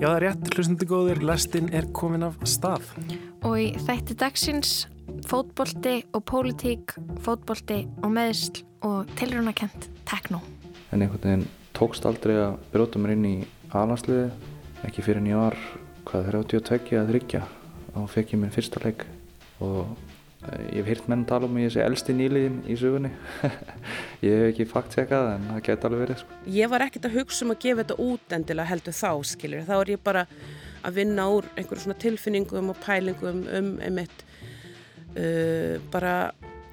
Já, það er rétt, hlustandi góður, lestin er komin af stað. Og í þætti dagsins, fótbolti og pólitík, fótbolti og meðsl og tilrunakent tekno. En einhvern veginn tókst aldrei að bróta mér inn í alansliði, ekki fyrir nýjar, hvað 32 að þryggja. Þá fekk ég minn fyrsta leik og Ég hef hýrt menn tala um að ég sé elsti nýliðin í sugunni. ég hef ekki fakt-tjekkað en það geti alveg verið. Sko. Ég var ekkert að hugsa um að gefa þetta út endilega heldur þá, skiljur. Þá er ég bara að vinna úr einhverjum svona tilfinningum og pælingum um einmitt uh, bara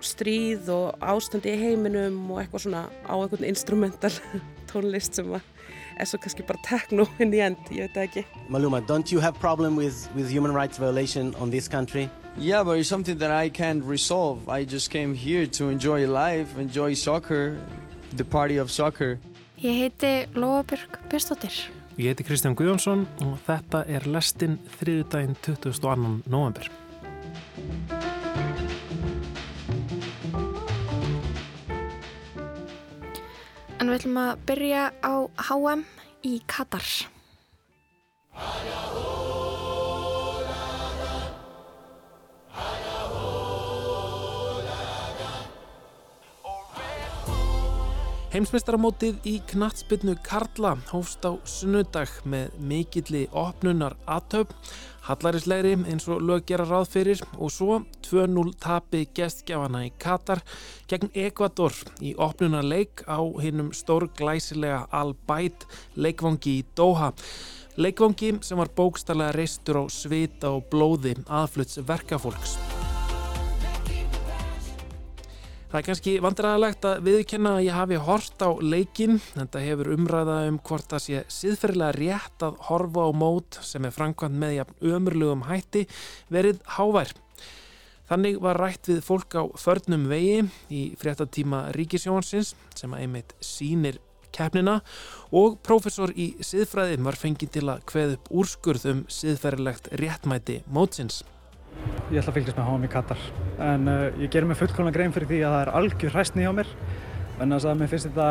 stríð og ástandi í heiminum og eitthvað svona á einhvern instrumental tónlist sem er svo kannski bara techno in the end, ég veit það ekki. Maluma, don't you have problem with, with human rights violation on this country? Yeah, but it's something that I can't resolve. I just came here to enjoy life, enjoy soccer, the party of soccer. Ég heiti Lóabjörg Björnstóttir. Ég heiti Kristján Guðjónsson og þetta er lestinn þriðudaginn 22. november. En við ætlum að byrja á HM í Katar. Heimsmeistaramótið í knatsbyrnu Karla hófst á sunnudag með mikilli opnunar aðtöp, hallarislegri eins og lög gera ráð fyrir og svo 2-0 tapi gestgjafana í Katar gegn Ekvator í opnunarleik á hinnum stórglæsilega Al-Bait leikvangi í Doha. Leikvangi sem var bókstallega reistur á svita og blóði aðfluts verkafólks. Það er kannski vandræðalegt að viðkenna að ég hafi hort á leikin. Þetta hefur umræða um hvort það sé síðferðilega rétt að horfa á mót sem er framkvæmt með jafn ömurlugum hætti verið hávær. Þannig var rætt við fólk á förnum vegi í fréttatíma Ríkisjónsins sem að einmitt sínir keppnina og prófessor í síðfræðin var fengið til að hveð upp úrskurð um síðferðilegt réttmæti mótsins. Ég ætla að fylgjast með HM í Katar en uh, ég gerir mig fullkomlega grein fyrir því að það er algjör hræstni hjá mér en þess að mér finnst þetta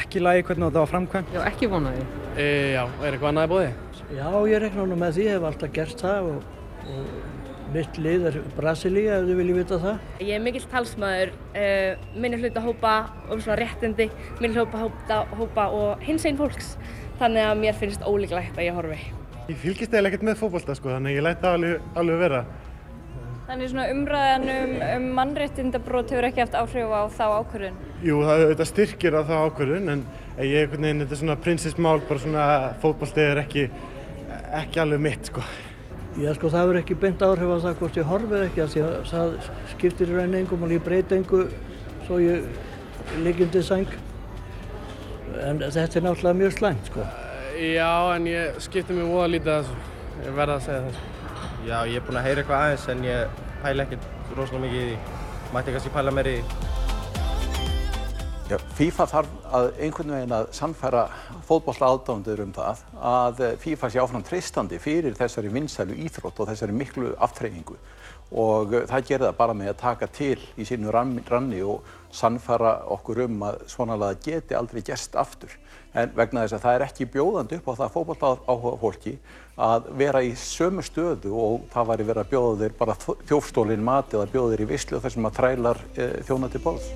ekki lægi hvernig þetta var framkvæmt. Já, ekki vonaði. E, já, er eitthvað annað í bóði? Já, ég rekna nú með því, ég hef alltaf gert það og, og mitt lið er Brasilia ef þið viljið vita það. Ég er mikill talsmaður, uh, minni hlut að hópa og svona réttindi, minni hlut að hópa, hópa og hins einn fólks þannig að mér finnst ólíklegt að ég horfi. Ég fylgist eða ekkert með fókbalta sko, þannig ég læta alveg, alveg vera. Þannig svona umræðan um, um mannréttindabrót hefur ekki haft áhrif á þá ákvörðun? Jú, það þetta styrkir á þá ákvörðun, en ég er einhvern veginn, þetta er svona prinsessmál, bara svona fókbalstið er ekki, ekki alveg mitt sko. Já sko, það verður ekki beint áhrif á það hvort ég horfið ekki, því að það skiptir í rauninni engum og ég breyti engu svo ég liggjum til sæng. En þetta er náttúrulega mjög slæmt sko. Já, en ég skipti mér óða lítið að þessu. Ég verða að segja þessu. Já, ég er búinn að heyra eitthvað aðeins en ég pæla ekkert rosalega mikið í því. Mætti kannski pæla meir í því. Já, FIFA þarf að einhvern veginn að sannfæra fótbolla aðdándur um það að FIFA sé áfram treystandi fyrir þessari vinsælu íþrótt og þessari miklu aftreyningu og það gerir það bara með að taka til í sínu ranni og sannfæra okkur um að svona laga geti aldrei gerst aftur en vegna þess að það er ekki bjóðandi upp á það fókbalt áhuga fólki að vera í sömu stöðu og það væri verið að bjóða þeir bara þjófstólinn mat eða bjóða þeir í visslu þar sem að trælar e, þjóna til bóðs.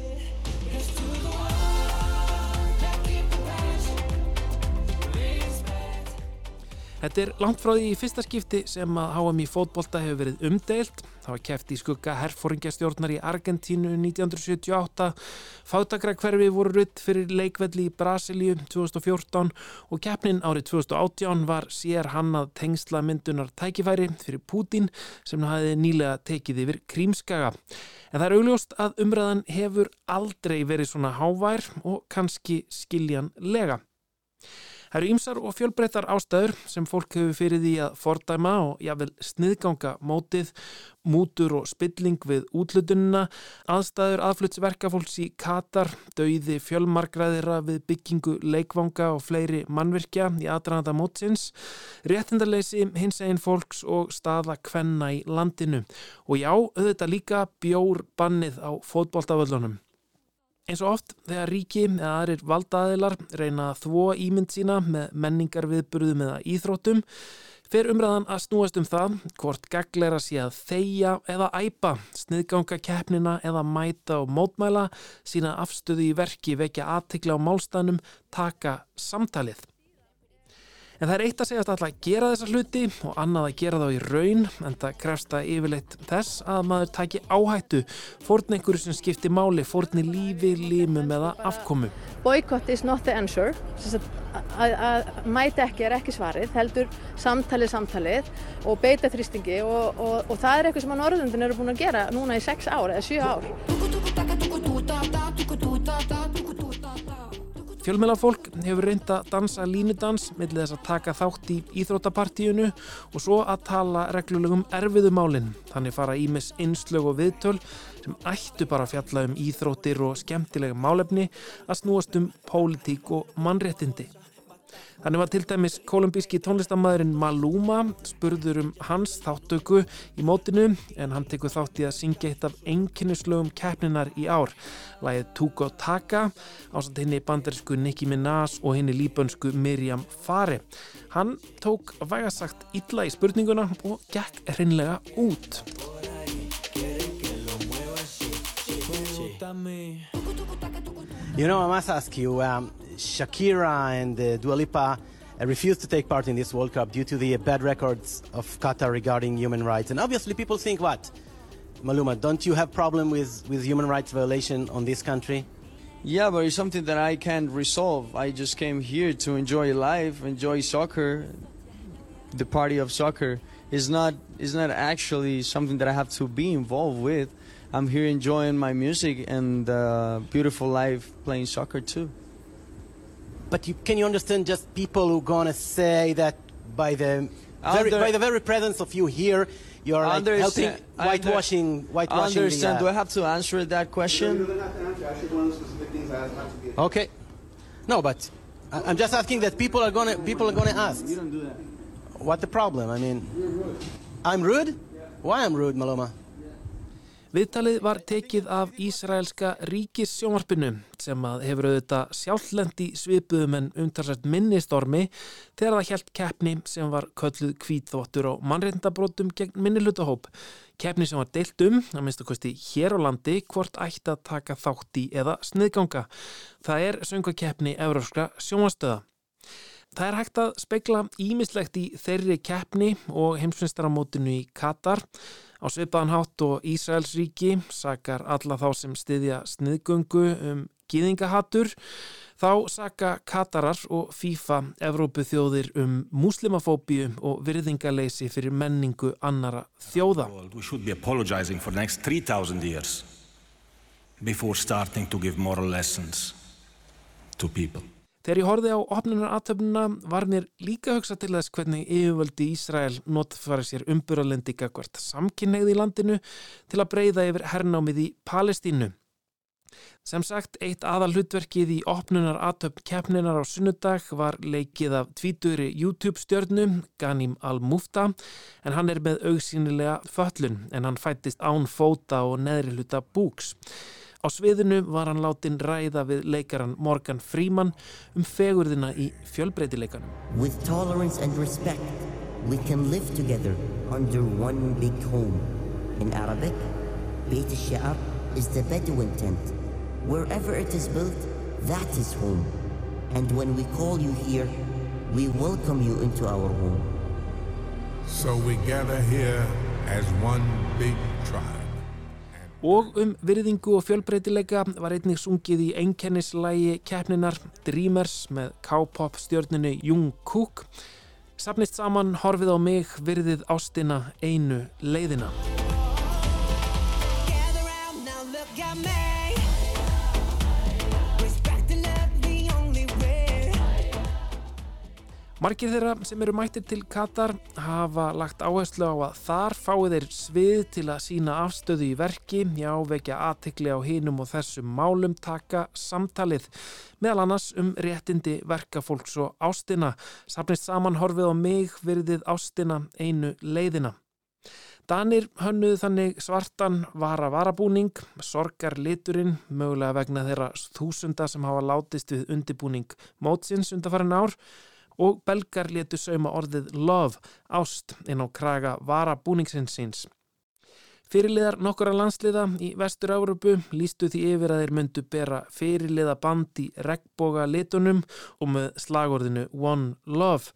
Þetta er langt frá því í fyrsta skipti sem að HM í fótbolta hefur verið umdeilt. Það var kæft í skugga herfóringjastjórnar í Argentínu 1978. Fátakra hverfi voru rutt fyrir leikvelli í Brasilíu 2014 og keppnin árið 2018 var sér hannað tengsla myndunar tækifæri fyrir Pútin sem hafiði nýlega tekið yfir Krímskaga. En það er augljóst að umræðan hefur aldrei verið svona hávær og kannski skiljanlega. Það eru ýmsar og fjölbreyttar ástæður sem fólk hefur fyrir því að fordæma og jável sniðganga mótið, mútur og spilling við útlutununa, aðstæður aðflutsverkafólks í Katar, dauði fjölmargraðira við byggingu leikvanga og fleiri mannvirkja í aðdraðanda mótsins, réttindarleysi hins eginn fólks og staða kvenna í landinu og já, auðvitað líka bjór bannið á fótboltavöllunum. Eins og oft þegar ríki eða aðrir valdaðilar reyna að þvó ímynd sína með menningar viðburðum eða íþróttum fer umræðan að snúast um það hvort gagleira sé að þeia eða æpa, sniðganga keppnina eða mæta og mótmæla, sína afstöðu í verki, vekja aðtikla á málstanum, taka samtalið. En það er eitt að segjast alltaf að gera þessa hluti og annað að gera þá í raun en það krefst að yfirleitt þess að maður taki áhættu, fórn einhverju sem skiptir máli, fórni lífi, límum eða afkomu. Boycott is not the answer, að mæta ekki er ekki svarið, heldur samtalið samtalið og beita þrýstingi og, og, og það er eitthvað sem að Norðundin eru búin að gera núna í sex ár eða sjö ár. Fjölmjölafólk hefur reynd að dansa línudans með þess að taka þátt í íþróttapartíunu og svo að tala reglulegum erfiðumálinn. Þannig fara ímis einslög og viðtöl sem ættu bara að fjalla um íþróttir og skemmtilega málefni að snúast um pólitík og mannréttindi. Þannig var til dæmis kolumbíski tónlistamæðurinn Maluma spurður um hans þáttöku í mótinu en hann tekur þátt í að syngja eitt af enginnislögum keppninar í ár. Læðið Tugo Taka ásand henni bandarísku Nicki Minaj og henni líbönsku Miriam Fari. Hann tók vægasagt illa í spurninguna og gekk hreinlega út. You know, I must ask you, um, Shakira and uh, Dua Lipa uh, refused to take part in this World Cup due to the bad records of Qatar regarding human rights. And obviously people think what? Maluma, don't you have problem with, with human rights violation on this country? Yeah, but it's something that I can't resolve. I just came here to enjoy life, enjoy soccer. The party of soccer is not is not actually something that I have to be involved with. I'm here enjoying my music and uh, beautiful life playing soccer too. But you, can you understand just people who are gonna say that by the very, Under- by the very presence of you here, you're like helping Understand- whitewashing whitewashing Understand? the. Do uh, I have to answer that question? Okay. No, but I- I'm just asking that people are gonna people are gonna ask. You don't do that. What the problem? I mean, You're rude. I'm rude. Why I'm rude, Maloma? Viðtalið var tekið af Ísraelska ríkissjónvarpinu sem að hefur auðvitað sjálflendi svipuðum en umtalsvært minnistormi þegar það hjælt keppni sem var kölluð kvítþvottur á mannreindabrótum gegn minnilutahóp. Keppni sem var deilt um, að minnst að kosti hér á landi, hvort ætti að taka þátt í eða sniðganga. Það er söngakeppni Evróskra sjónvastöða. Það er hægt að spekla ímislegt í þeirri keppni og heimsfinstaramótinu í Katar. Á svipaðan hátt og Ísraels ríki sakar alla þá sem styðja sniðgöngu um gýðingahattur. Þá saka Katarar og FIFA Evrópu þjóðir um muslimafóbíu og virðingaleysi fyrir menningu annara þjóða. Should be apologizing for the next 3,000 years before starting to give moral lessons to people. Þegar ég horfið á opnunaratöfnuna var mér líka hugsa til þess hvernig yfirvöldi Ísrael notfæri sér umburalendi gagvart samkynneið í landinu til að breyða yfir hernámið í Palestínu. Sem sagt, eitt aðal hlutverkið í opnunaratöfn keppninar á sunnudag var leikið af tvíturi YouTube stjörnu, Ghanim Al-Mufta, en hann er með augsýnilega föllun en hann fættist án fóta og neðri hluta búks. Á sviðinu var hann látin ræða við leikaran Morgan Freeman um fegurðina í fjölbreytileikanum. With tolerance and respect, we can live together under one big home. In Arabic, Beit al-Sha'ar is the Bedouin tent. Wherever it is built, that is home. And when we call you here, we welcome you into our home. So we gather here as one big tribe. Og um virðingu og fjölbreytileika var einnig sungið í einkennislægi keppninar Dreamers með K-pop stjörnunu Jungkook. Sapnist saman horfið á mig virðið ástina einu leiðina. Margir þeirra sem eru mættir til Katar hafa lagt áherslu á að þar fái þeir svið til að sína afstöðu í verki, já, vekja aðtikli á hinum og þessum málum taka samtalið, meðal annars um réttindi verkafólks og ástina, sapnist saman horfið á mig virðið ástina einu leiðina. Danir hönnuðu þannig svartan vara varabúning, sorgar liturinn, mögulega vegna þeirra þúsunda sem hafa látist við undibúning mótsins undarfærin ár og belgar letu sauma orðið love, ást, inn á kraga varabúningsins síns. Fyrirliðar nokkura landsliða í Vestur-Európu lístu því yfir að þeir myndu bera fyrirliða band í regnboga litunum og með slagorðinu One Love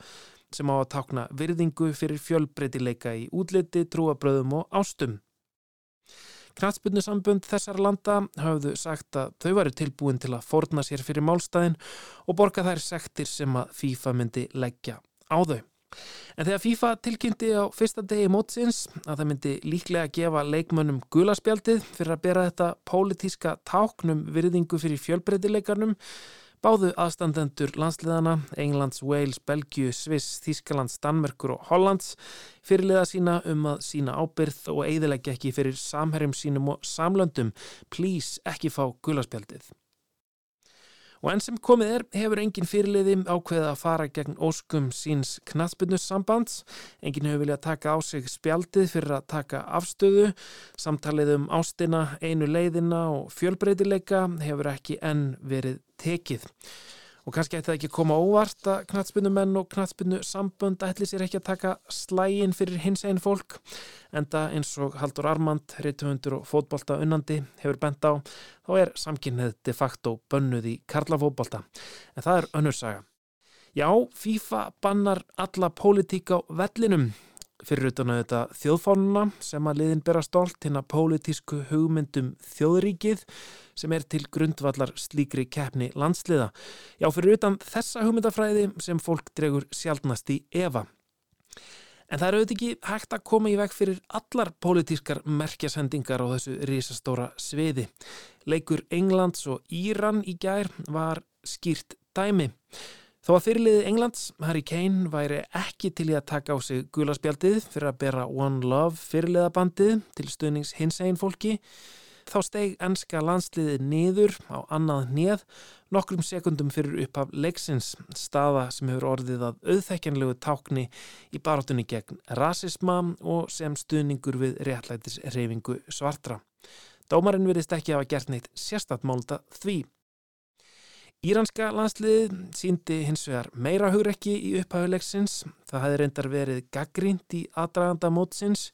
sem á að takna virðingu fyrir fjölbreytileika í útliti, trúabröðum og ástum. Knatsbyrnusambund þessar landa hafðu sagt að þau varu tilbúin til að forna sér fyrir málstæðin og borga þær sektir sem að FIFA myndi leggja á þau. En þegar FIFA tilkynnti á fyrsta degi mótsins að það myndi líklega gefa leikmönnum gulaspjaldið fyrir að bera þetta pólitíska táknum virðingu fyrir fjölbreytileikarnum Báðu aðstandendur landsliðana, Englands, Wales, Belgiu, Sviss, Þískalands, Danmerkur og Hollands fyrirliða sína um að sína ábyrð og eiðilegja ekki fyrir samherjum sínum og samlöndum. Please ekki fá gulaspjaldið. Og enn sem komið er hefur engin fyrirliði ákveðið að fara gegn óskum síns knatsbyrnussambands. Engin hefur viljað taka á sig spjaldið fyrir að taka afstöðu. Samtalið um ástina, einu leiðina og fjölbreytileika hefur ekki enn verið tekið. Og kannski ætti það ekki koma óvart að knatsbynnumenn og knatsbynnu-sambönd ætli sér ekki að taka slægin fyrir hins einn fólk. Enda eins og Haldur Armand, reytuhundur og fótbolta unnandi hefur bent á, þá er samkynnið de facto bönnuð í karlafótbolta. En það er önnursaga. Já, FIFA bannar alla pólitík á vellinum fyrir utan að þetta þjóðfánuna sem að liðin bera stolt hinn að pólitísku hugmyndum þjóðríkið sem er til grundvallar slíkri keppni landsliða. Já, fyrir utan þessa hugmyndafræði sem fólk dregur sjálfnast í Eva. En það eru auðvitað ekki hægt að koma í veg fyrir allar pólitískar merkjasendingar á þessu risastóra sviði. Leikur Englands og Íran í gær var skýrt dæmi. Þó að fyrirliðið Englands, Harry Kane, væri ekki til í að taka á sig gulaspjaldið fyrir að bera One Love fyrirliðabandið til stuðnings hins einn fólki, þá steg ennska landsliðið niður á annað nýð nokkrum sekundum fyrir upphaf leiksins, staða sem hefur orðið að auðþekjanlegu tákni í barátunni gegn rasisma og sem stuðningur við réttlætis reyfingu svartra. Dómarinn virðist ekki hafa gert neitt sérstatmálda því. Íranska landsliðið síndi hins vegar meira hugrekki í upphæfuleiksins. Það hefði reyndar verið gaggrínt í aðdraganda mótsins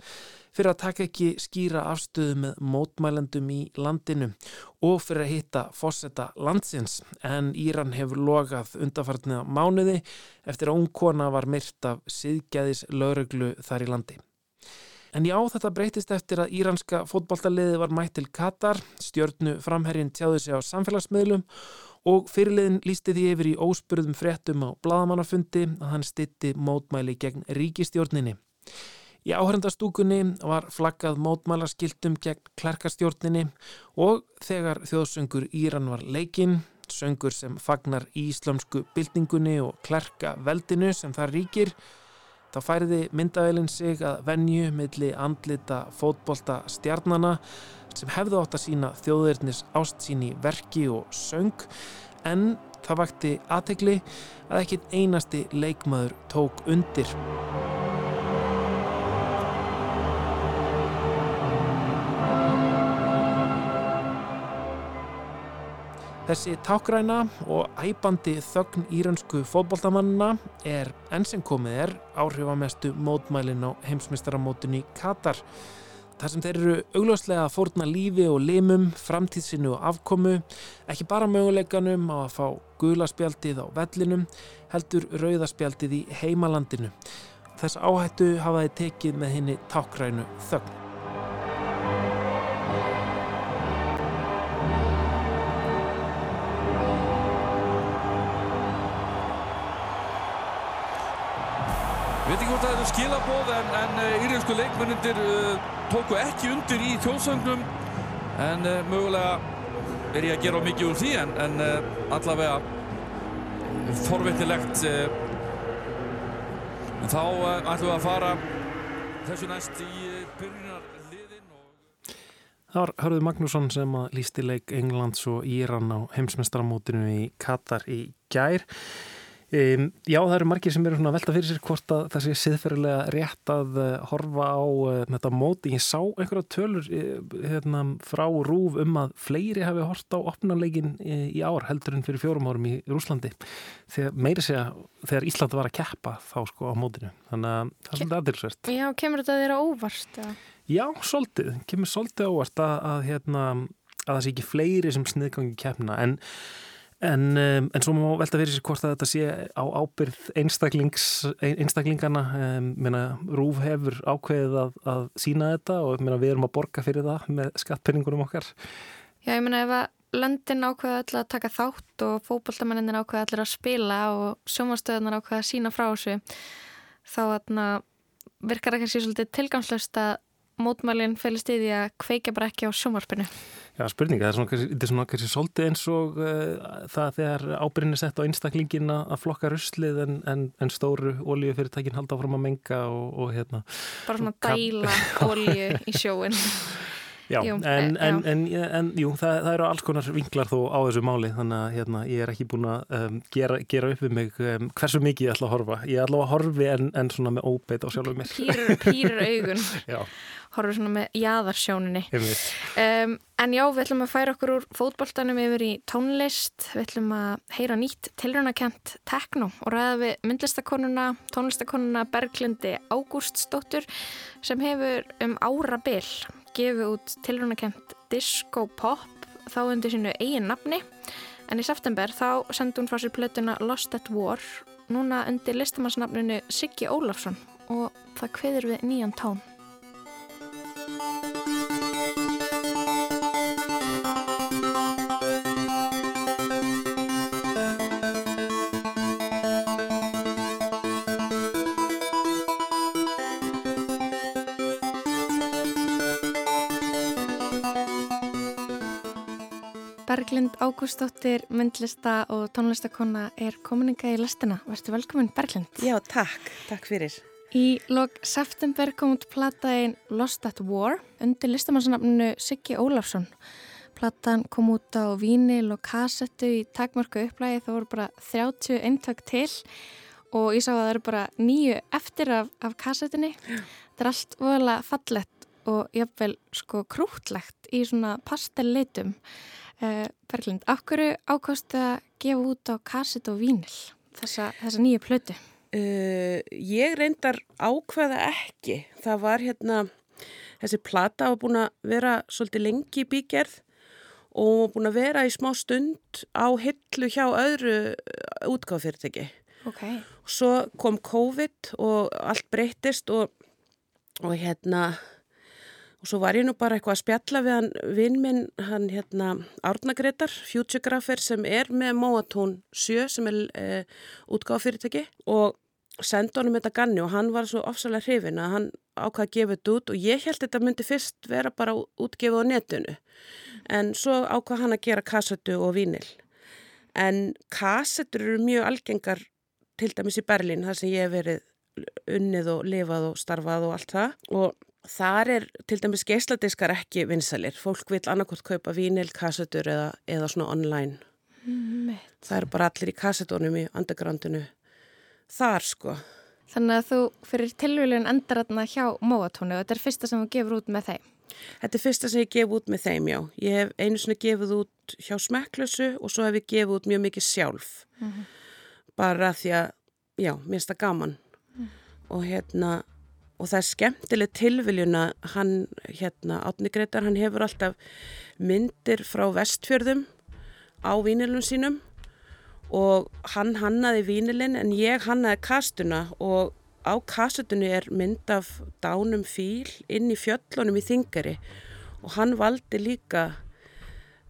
fyrir að taka ekki skýra afstöðu með mótmælendum í landinu og fyrir að hitta fósetta landsins en Íran hefur logað undarfartniða mánuði eftir að ungkona var myrt af siðgæðis lauruglu þar í landi. En já, þetta breytist eftir að íranska fótballtaliði var mætt til Katar, stjórnu framherrin tjáðu sig á samfélagsmiðlum og fyrirliðin lísti því yfir í óspurðum fréttum á bladamannafundi að hann stitti mótmæli gegn ríkistjórninni. Í áhörndastúkunni var flaggað mótmælarskiltum gegn klerkastjórninni og þegar þjóðsöngur Íran var leikinn, söngur sem fagnar íslamsku byltingunni og klerka veldinu sem það ríkir, þá færiði myndavelin sig að venju milli andlita fótbolta stjarnana sem hefðu átt að sína þjóðirnis ást sín í verki og söng en það vakti aðtegli að ekkit einasti leikmaður tók undir. Þessi tákræna og æbandi þögn írönsku fótbolltamannina er enn sem komið er áhrifamestu mótmælin á heimsmystaramótunni Katar. Þar sem þeir eru augljóslega að fórna lífi og limum, framtíðsinu og afkomu, ekki bara möguleikanum á að fá gulaspjaldið á vellinum, heldur rauðaspjaldið í heimalandinu. Þess áhættu hafaði tekið með henni tákrænu þögn. Við veitum hvort það eru skilabóð en, en íriðsku leikmennundir uh, tóku ekki undir í þjóðsögnum en uh, mögulega er ég að gera mikið úr því en, en uh, allavega forvittilegt en þá ætlum við að fara þessu næst í byrjunarliðin og... Það var Hörður Magnússon sem að lísti leik Englands og Íran á heimsmestramótinu í Katar í gær Um, já, það eru margir sem eru svona að velta fyrir sér hvort að það sé siðferðilega rétt að uh, horfa á uh, þetta móti. Ég sá einhverja tölur uh, hérna, frá Rúf um að fleiri hafi hort á opnarleikin í ár heldur en fyrir fjórum árum í Rúslandi. Þegar meiri segja, þegar Íslandi var að keppa þá sko á mótinu. Þannig að það er svolítið aðdilsvert. Já, kemur þetta þeirra óvart? Ja? Já, svolítið. Kemur svolítið óvart að, að, hérna, að það sé ekki fleiri sem sniðgangi keppna en En, um, en svo má velta fyrir sér hvort að þetta sé á ábyrð einstaklingana, um, Rúf hefur ákveðið að, að sína þetta og meina, við erum að borga fyrir það með skattpenningunum okkar. Já, ég meina ef að löndin ákveða allir að taka þátt og fókbóltamenninin ákveða allir að spila og sjómanstöðunar ákveða að sína frá þessu, þá virkar það kannski svolítið tilgangslöst að mótmælinn fælist í því að kveika bara ekki á sjómarspinu. Já, spurninga. Er þetta er svona kannski svolítið eins og uh, það þegar ábyrðin er sett á einstaklingin að flokka ruslið en, en, en stóru oljufyrirtækin halda fram að menga og, og hérna. Bara svona dæla olju í sjóin. Já, jú, en, en, en, en jú, það, það eru alls konar vinklar þó á þessu máli þannig að hérna, ég er ekki búin að um, gera, gera upp við mig um, hversu mikið ég ætla að horfa. Ég ætla að horfi en svona með óbeit á sjálfum mér. Pýrur, pýrur augun. Já horfum svona með jæðarsjóninni um, en já, við ætlum að færa okkur úr fótballtanum yfir í tónlist við ætlum að heyra nýtt tilrönakent tekno og ræða við myndlistakonuna tónlistakonuna Berglindi Ágústsdóttur sem hefur um ára byll gefið út tilrönakent disco pop þá undir sínu eigin nafni. En í september þá sendi hún frá sér plötuna Lost at War núna undir listamannsnafninu Siggi Ólafsson og það kveður við nýjan tón Berglind Ágústóttir, myndlista og tónlistakonna er komininga í lastina. Værstu velkominn Berglind. Já, takk. Takk fyrir. Í lok september kom út plattaðin Lost at War undir listamannsnafnunu Siggi Ólafsson. Plattan kom út á vínil og kassettu í takmörku upplægi. Það voru bara 30 eintök til og ég sá að það eru bara nýju eftir af, af kassettunni. Það er allt voðalega fallett og jáfnveil sko krútlegt í svona pastellitum. Uh, Berglind, áhverju ákostu að gefa út á kasset og vínil þessa, þessa nýju plötu? Uh, ég reyndar ákveða ekki. Það var hérna, þessi plata var búin að vera svolítið lengi bígerð og búin að vera í smá stund á hillu hjá öðru útgáðfyrirtæki. Okay. Svo kom COVID og allt breytist og, og hérna Og svo var ég nú bara eitthvað að spjalla við hann vinn minn, hann hérna Árna Gretar, Futuregrapher sem er með Móatón 7 sem er e, útgáðafyrirtæki og sendi honum þetta ganni og hann var svo ofsalega hrifin að hann ákvaði að gefa þetta út og ég held þetta myndi fyrst vera bara útgefið á netinu en svo ákvaði hann að gera kassetu og vínil. En kassetur eru mjög algengar til dæmis í Berlín þar sem ég hef verið unnið og lifað og starfað og allt það og Þar er til dæmis geisladiskar ekki vinsalir. Fólk vil annarkort kaupa vínil, kassetur eða, eða svona online. Mitt. Það eru bara allir í kassetónum í undergroundinu. Þar sko. Þannig að þú fyrir tilvílun endar þarna hjá Móatónu og þetta er fyrsta sem þú gefur út með þeim. Þetta er fyrsta sem ég gef út með þeim, já. Ég hef einu svona gefið út hjá Smekklösu og svo hef ég gefið út mjög mikið sjálf. Mm -hmm. Bara því að, já, mér finnst það gaman. Mm. Og hérna og það er skemmtileg tilviljun að hann, hérna, Átni Gretar, hann hefur alltaf myndir frá vestfjörðum á vínilum sínum og hann hannaði vínilin en ég hannaði kastuna og á kastunni er mynd af dánum fíl inn í fjöllunum í þingari og hann valdi líka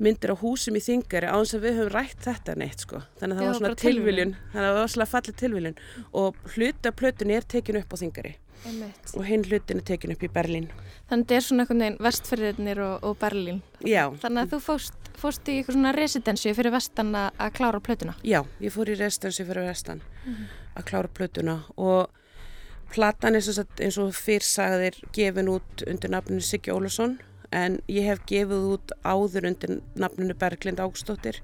myndir á húsum í þingari á þess að við höfum rætt þetta neitt sko. Þannig að það Já, var svona tilviljun. þannig að það var svona fallið tilviljun. Og hluta plötunni er tekinu upp á þingari Einmitt. og hinn hlutin er tekin upp í Berlín. Þannig að þetta er svona einhvern veginn vestferðinir og, og Berlín. Já. Þannig að þú fóst, fóst í eitthvað svona residensi fyrir vestan að klára plötuna. Já, ég fór í residensi fyrir vestan mm -hmm. að klára plötuna og platan er eins og fyrrsagðir gefin út undir nafninu Siggi Ólason en ég hef gefið út áður undir nafninu Berglind Ágstóttir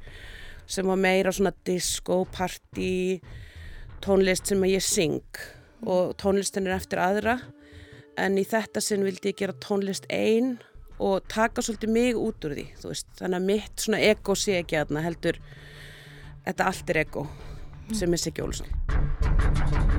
sem var meira svona disco, party tónlist sem að ég syng og tónlistin er eftir aðra. En í þetta sinn vildi ég gera tónlist einn og taka svolítið mig út úr því veist, þannig að mitt svona ego sé ekki aðna heldur þetta allt er ego sem er Siggi Ólusson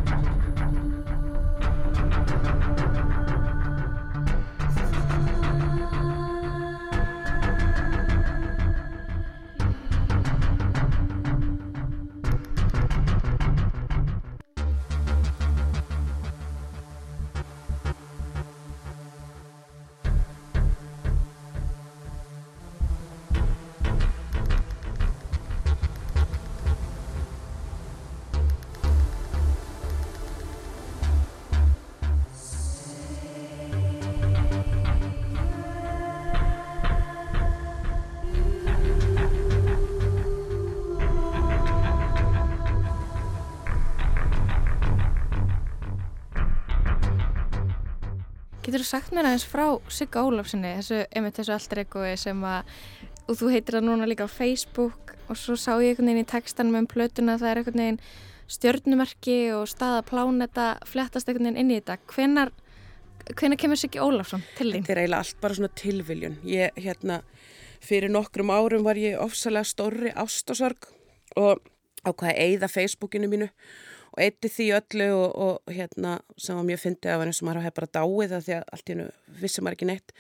Getur þú sagt mér aðeins frá Sigga Ólafssoni, þessu, einmitt þessu alltaf ekoi sem að, og þú heitir það núna líka á Facebook og svo sá ég einhvern veginn í textanum um plötuna að það er einhvern veginn stjörnumerki og staða pláneta flettast einhvern veginn inn í þetta. Hvenar, hvenar kemur Siggi Ólafsson til þín? Þetta er eiginlega allt bara svona tilviljun. Ég, hérna, fyrir nokkrum árum var ég ofsalega stórri ástasorg og ákvaði að eigða Facebookinu mínu og eitti því öllu og, og hérna sem var mjög fyndið að var eins og maður hefði bara dáið það því að allt í hennu vissum maður ekki neitt.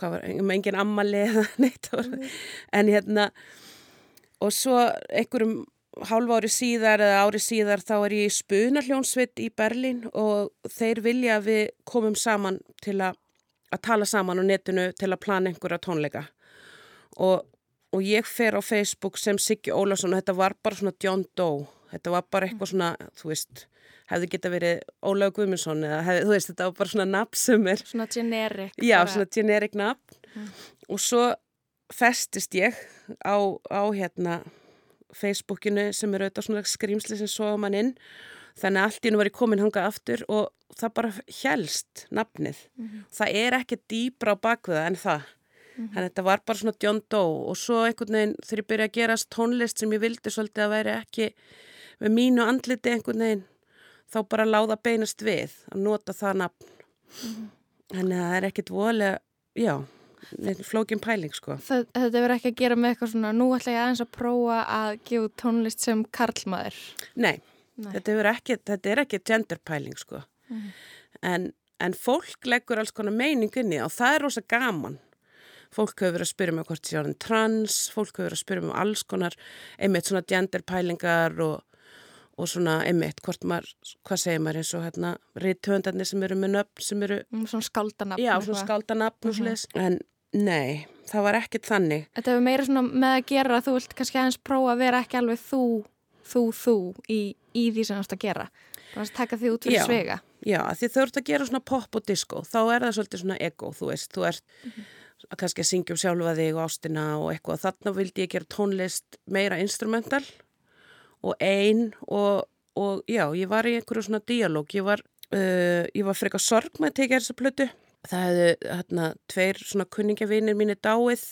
Hvað var, um engin ammali eða neitt mm. en hérna og svo einhverjum hálfa ári síðar eða ári síðar þá er ég í spunarljónsvitt í Berlín og þeir vilja að við komum saman til að, að tala saman á netinu til að plana einhverja tónleika. Og, og ég fer á Facebook sem Siggi Ólason og þetta var bara svona John Doe þetta var bara eitthvað svona, þú veist hefði geta verið Ólaug Guðmundsson eða hefði, þú veist, þetta var bara svona nafn sem er Svona generik Já, bara... svona generik nafn mm. og svo festist ég á, á hérna Facebookinu sem er auðvitað svona skrýmsli sem sofa mann inn þannig að allt í nú var ég komin hangað aftur og það bara helst nafnið. Mm -hmm. Það er ekki dýbra á bakviða en það. Mm -hmm. Þannig að þetta var bara svona John Doe og svo einhvern veginn þegar ég byrjaði að gerast tónlist sem ég vildi svolítið að væri ekki með mínu andliti einhvern veginn þá bara láða beinast við að nota það nafn. Mm þannig að það er ekkit volega já, flókin pæling sko. Það, Þetta verður ekki að gera með eitthvað svona nú ætla ég aðeins að prófa að gefa tónlist sem karlmaður. Nei, Nei. Þetta, ekki, þetta er ekki gender pæling sko. Mm en, en fólk leggur alls konar meiningunni og það er rosa gaman. Fólk hefur verið að spyrja mig hvort ég er trans, fólk hefur verið að spyrja mig um alls konar einmitt svona genderpælingar og og svona emitt, hvað segir maður eins og hérna ríðtöfundarnir sem eru með nöfn sem eru... Mm, svona skáldanafn. Já, svona skáldanafn og mm -hmm. sless. En nei, það var ekkert þannig. Þetta hefur meira svona með að gera þú vilt kannski aðeins prófa að vera ekki alveg þú, þú, þú í, í því sem þú ætti að gera. Þú ætti að taka því út fyrir já, svega. Já, því þú ert að gera svona pop og disco, þá er það svolítið svona ego, þú veist, þú ert mm -hmm. að kannski að syngja um sjálfa þig og ástina og eitthvað. Þannig vildi ég gera tónlist meira instrumental og einn og, og já, ég var í einhverju svona díalóg, ég var, uh, ég var frekar sorg með að tekja þessa plötu. Það hefði hérna tveir svona kunningjavinir mínir dáið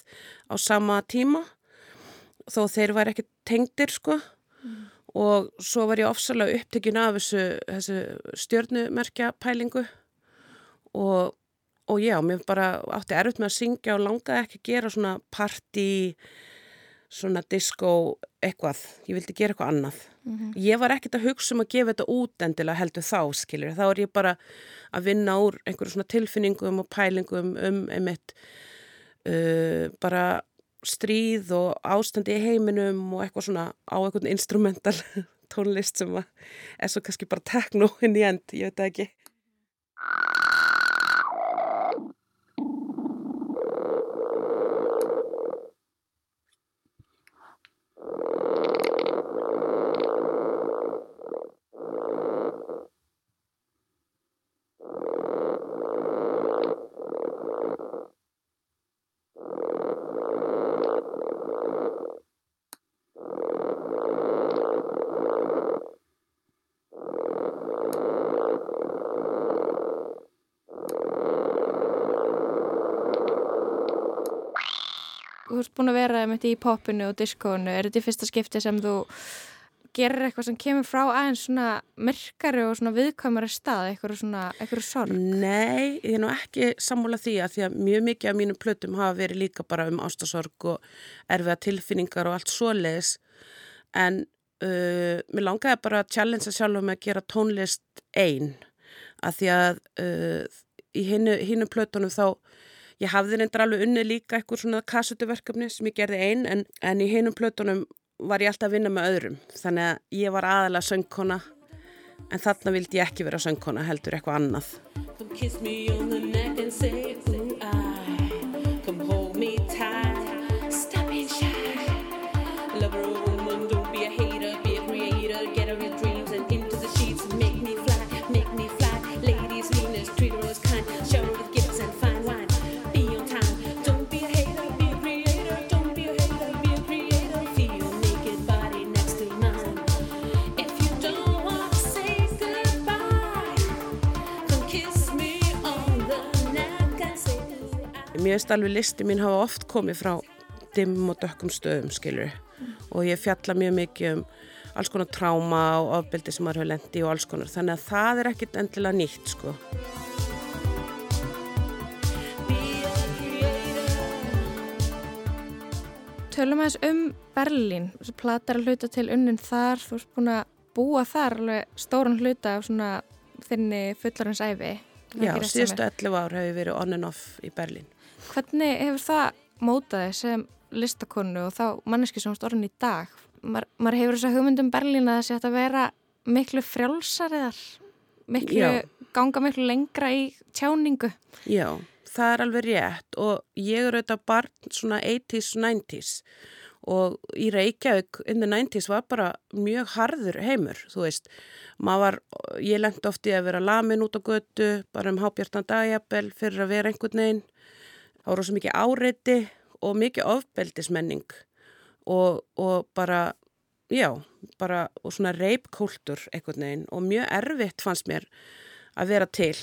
á sama tíma þó þeir var ekki tengdir sko mm. og svo var ég ofsalega upptekinn af þessu, þessu stjörnumerkja pælingu og, og já, mér bara átti erfitt með að syngja og langaði ekki að gera svona party svona disco eitthvað, ég vildi gera eitthvað annað. Mm -hmm. ég var ekkert að hugsa um að gefa þetta út endilega heldur þá, skiljur þá er ég bara að vinna úr einhverju svona tilfinningum og pælingum um einmitt uh, bara stríð og ástandi í heiminum og eitthvað svona á einhvern instrumental tónlist sem er svo kannski bara tekno inn í end, ég veit ekki búin að vera með þetta í popinu og diskónu, er þetta í fyrsta skipti sem þú gerir eitthvað sem kemur frá aðeins svona myrkari og svona viðkvæmari stað, eitthvað svona, eitthvað sorg? Nei, ég er nú ekki sammúla því að því að mjög mikið af mínum plötum hafa verið líka bara um ástasorg og erfiða tilfinningar og allt svoleiðis en uh, mér langaði bara að challengea sjálfum að gera tónlist einn að því að uh, í hinu plötunum þá Ég hafði reyndar alveg unni líka eitthvað svona kassutuverkefni sem ég gerði einn en, en í hinum plötunum var ég alltaf að vinna með öðrum. Þannig að ég var aðalega söngkona en þarna vildi ég ekki vera söngkona heldur eitthvað annað mér finnst alveg listi mín hafa oft komið frá dimm og dökkum stöðum, skilur mm. og ég fjalla mjög mikið um alls konar tráma og ofbeldi sem maður hefur lendi og alls konar, þannig að það er ekkit endilega nýtt, sko. Tölum aðeins um Berlín, þessu platar að hluta til unnin þar, þú erst búin að búa þar alveg stóran hluta af svona þinni fullarins æfi. Já, síðustu 11 ár hefur verið on and off í Berlín. Hvernig hefur það mótaði sem listakonu og þá manneski sem stórn í dag? Mar, maður hefur þess að hugmyndum Berlín að það sé að vera miklu frjálsariðar, miklu, Já. ganga miklu lengra í tjáningu. Já, það er alveg rétt og ég er auðvitað barn svona 80's, 90's og í Reykjavík in the 90's var bara mjög harður heimur, þú veist, var, ég lendi ofti að vera lamin út á götu, bara um hábjartan dagjabel fyrir að vera einhvern veginn það voru svo mikið áreiti og mikið ofbeldismenning og, og bara, já, bara og svona reipkóltur einhvern veginn og mjög erfitt fannst mér að vera til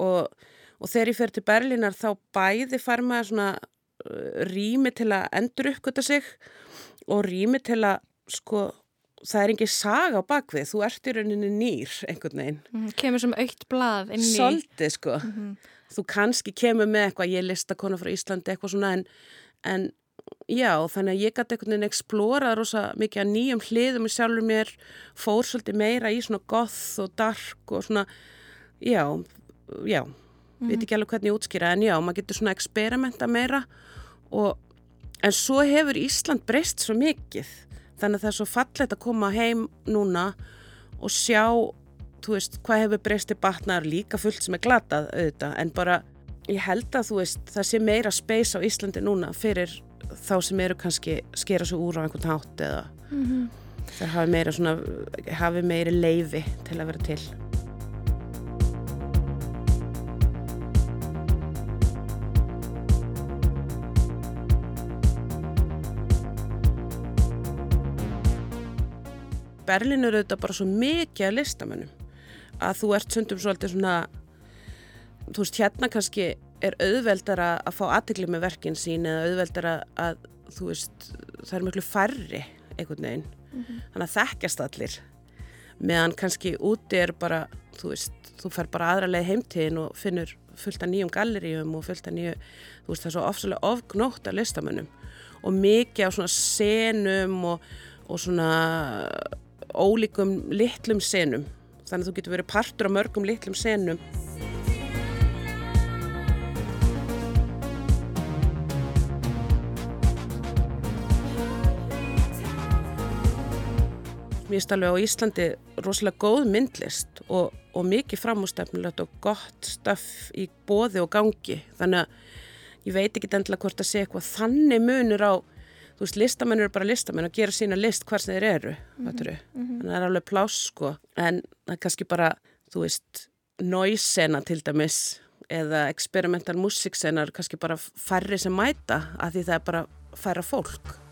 og, og þegar ég fer til Berlínar þá bæði fær maður svona uh, rými til að endur uppgöta sig og rými til að sko það er ekki saga á bakvið, þú ert í rauninni nýr einhvern veginn. Mm, kemur sem aukt blað inn í... Soltið sko. Mm -hmm þú kannski kemur með eitthvað, ég lista konar frá Íslandi eitthvað svona en, en já, þannig að ég gæti einhvern veginn eksplórað rosa mikið að nýjum hliðum í sjálfur mér, fór svolítið meira í svona goth og dark og svona, já, já, mm -hmm. veit ekki alveg hvernig ég útskýra en já, maður getur svona eksperimenta meira og en svo hefur Ísland breyst svo mikið þannig að það er svo fallet að koma heim núna og sjá þú veist, hvað hefur breysti batnar líka fullt sem er glatað auðvitað, en bara ég held að þú veist, það sé meira space á Íslandi núna fyrir þá sem eru kannski skera svo úr á einhvern hátt eða mm -hmm. það hafi meira svona, hafi meiri leifi til að vera til. Berlin eru auðvitað bara svo mikið að listamönnum að þú ert sundum svolítið svona þú veist hérna kannski er auðveldara að fá aðtegli með verkin sín eða auðveldara að þú veist það er miklu færri einhvern veginn. Mm -hmm. þannig að þekkjast allir. Meðan kannski úti er bara þú veist, þú fer bara aðra leið heimtíðin og finnur fullt af nýjum galleríum og fullt af nýju, þú veist það er svo ofsalega ofgnótt af listamönnum og mikið á svona senum og, og svona ólíkum litlum senum þannig að þú getur verið partur á mörgum litlum senum. Mér finnst alveg á Íslandi rosalega góð myndlist og, og mikið framústefnilegt og gott staf í bóði og gangi þannig að ég veit ekki endilega hvort að segja eitthvað þannig munur á þú veist, listamenn eru bara listamenn og gera sína list hvar sem þeir eru mm -hmm. þannig að það er alveg pláss sko. En það er kannski bara, þú veist noise-sena til dæmis eða experimental music-sena er kannski bara færri sem mæta af því það er bara færra fólk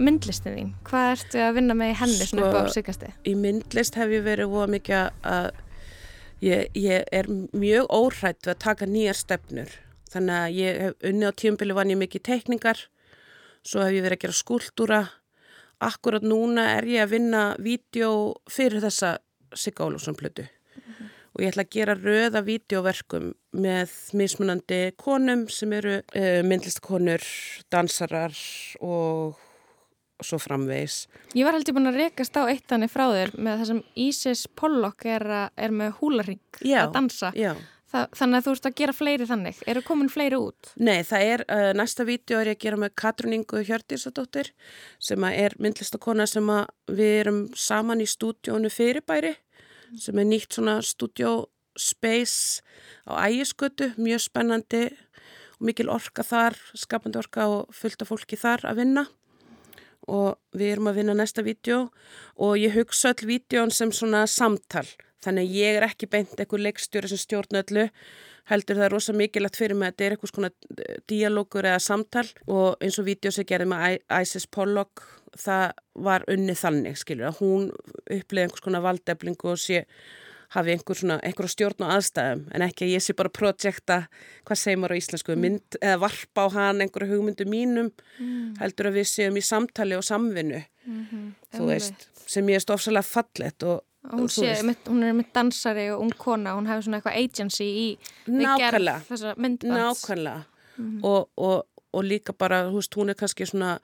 myndlistin þín? Hvað ertu að vinna með henni svona upp á Sko, sykasti? Í myndlist hef ég verið óa mikið að ég, ég er mjög óhrætt við að taka nýjar stefnur. Þannig að ég hef unni á tíumbili vann ég mikið teikningar, svo hef ég verið að gera skúltúra. Akkurat núna er ég að vinna vídeo fyrir þessa Sigga Ólafsson plötu. Og ég ætla að gera röða vídeoverkum með mismunandi konum sem eru uh, myndlistkonur, dansarar og svo framvegis. Ég var heldur búin að rekast á eitt þannig frá þér með það sem Ísis Pollock er, er með húlaring að dansa. já. Þa, þannig að þú ert að gera fleiri þannig. Eru komin fleiri út? Nei, það er, uh, næsta vídeo er ég að gera með Katruningu Hjördísadóttir sem að er myndlistakona sem við erum saman í stúdjónu fyrirbæri sem er nýtt svona stúdjó space á ægiskötu, mjög spennandi og mikil orka þar, skapandi orka og fullt af fólki þar að vinna og við erum að vinna næsta vídeo og ég hugsa öll vídeón sem svona samtal. Þannig að ég er ekki beint einhver leikstjóri sem stjórn öllu heldur það er rosa mikilvægt fyrir mig að þetta er eitthvað svona díalógur eða samtal. Og eins og vídeo sem gerði með Isis Pollock það var unni þannig skilur að hún upplýði einhvers konar valdeflingu og sé hafi einhver svona, einhver stjórn á aðstæðum en ekki að ég sé bara projekta hvað segir maður á íslensku, mynd eða varpa á hann einhverju hugmyndu mínum Mm. heldur að við séum í samtali og samvinnu Mhm, þú einmitt. veist, sem ég er stofsalega fallet og, Og Hún, og sé, hún er mitt dansari og ung kona, hún hefur svona eitthvað agency í Nákvæmlega. nákvæmlega Mhm. og, og, og líka bara, veist, hún er kannski svona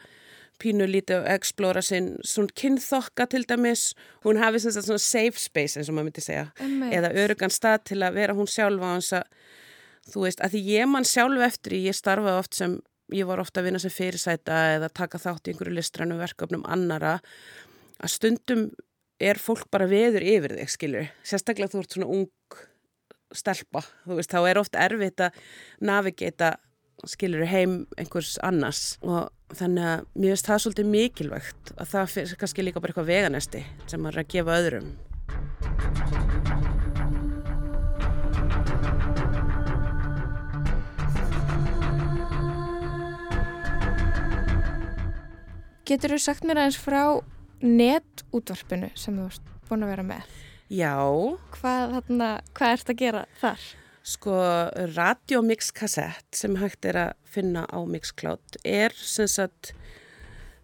pínu lítið að explóra sinn svona kynþokka til dæmis. Hún hafi sem sagt svona safe space eins og maður myndi segja. Einmitt. eða örugan stað til að vera hún sjálfa hans að þú veist, að því ég mann sjálf eftir ég starfaði oft sem ég var ofta að vinna sem fyrirsæta eða taka þátt í einhverju listrænum verkefnum annara að stundum er fólk bara veður yfir þig, skilur sérstaklega þú ert svona ung stelpa, þú veist, þá er oft erfitt að navigata skilur heim einhvers annars og þannig að mér finnst það svolítið mikilvægt að það fyrir kannski líka bara eitthvað veganesti sem maður er að gefa öðrum Getur þú sagt mér aðeins frá netútvarpinu sem þú ert búin að vera með? Já. Hvað, þarna, hvað ert að gera þar? Sko, Radio Mix Cassette sem hægt er að finna á Mixcloud er sem sagt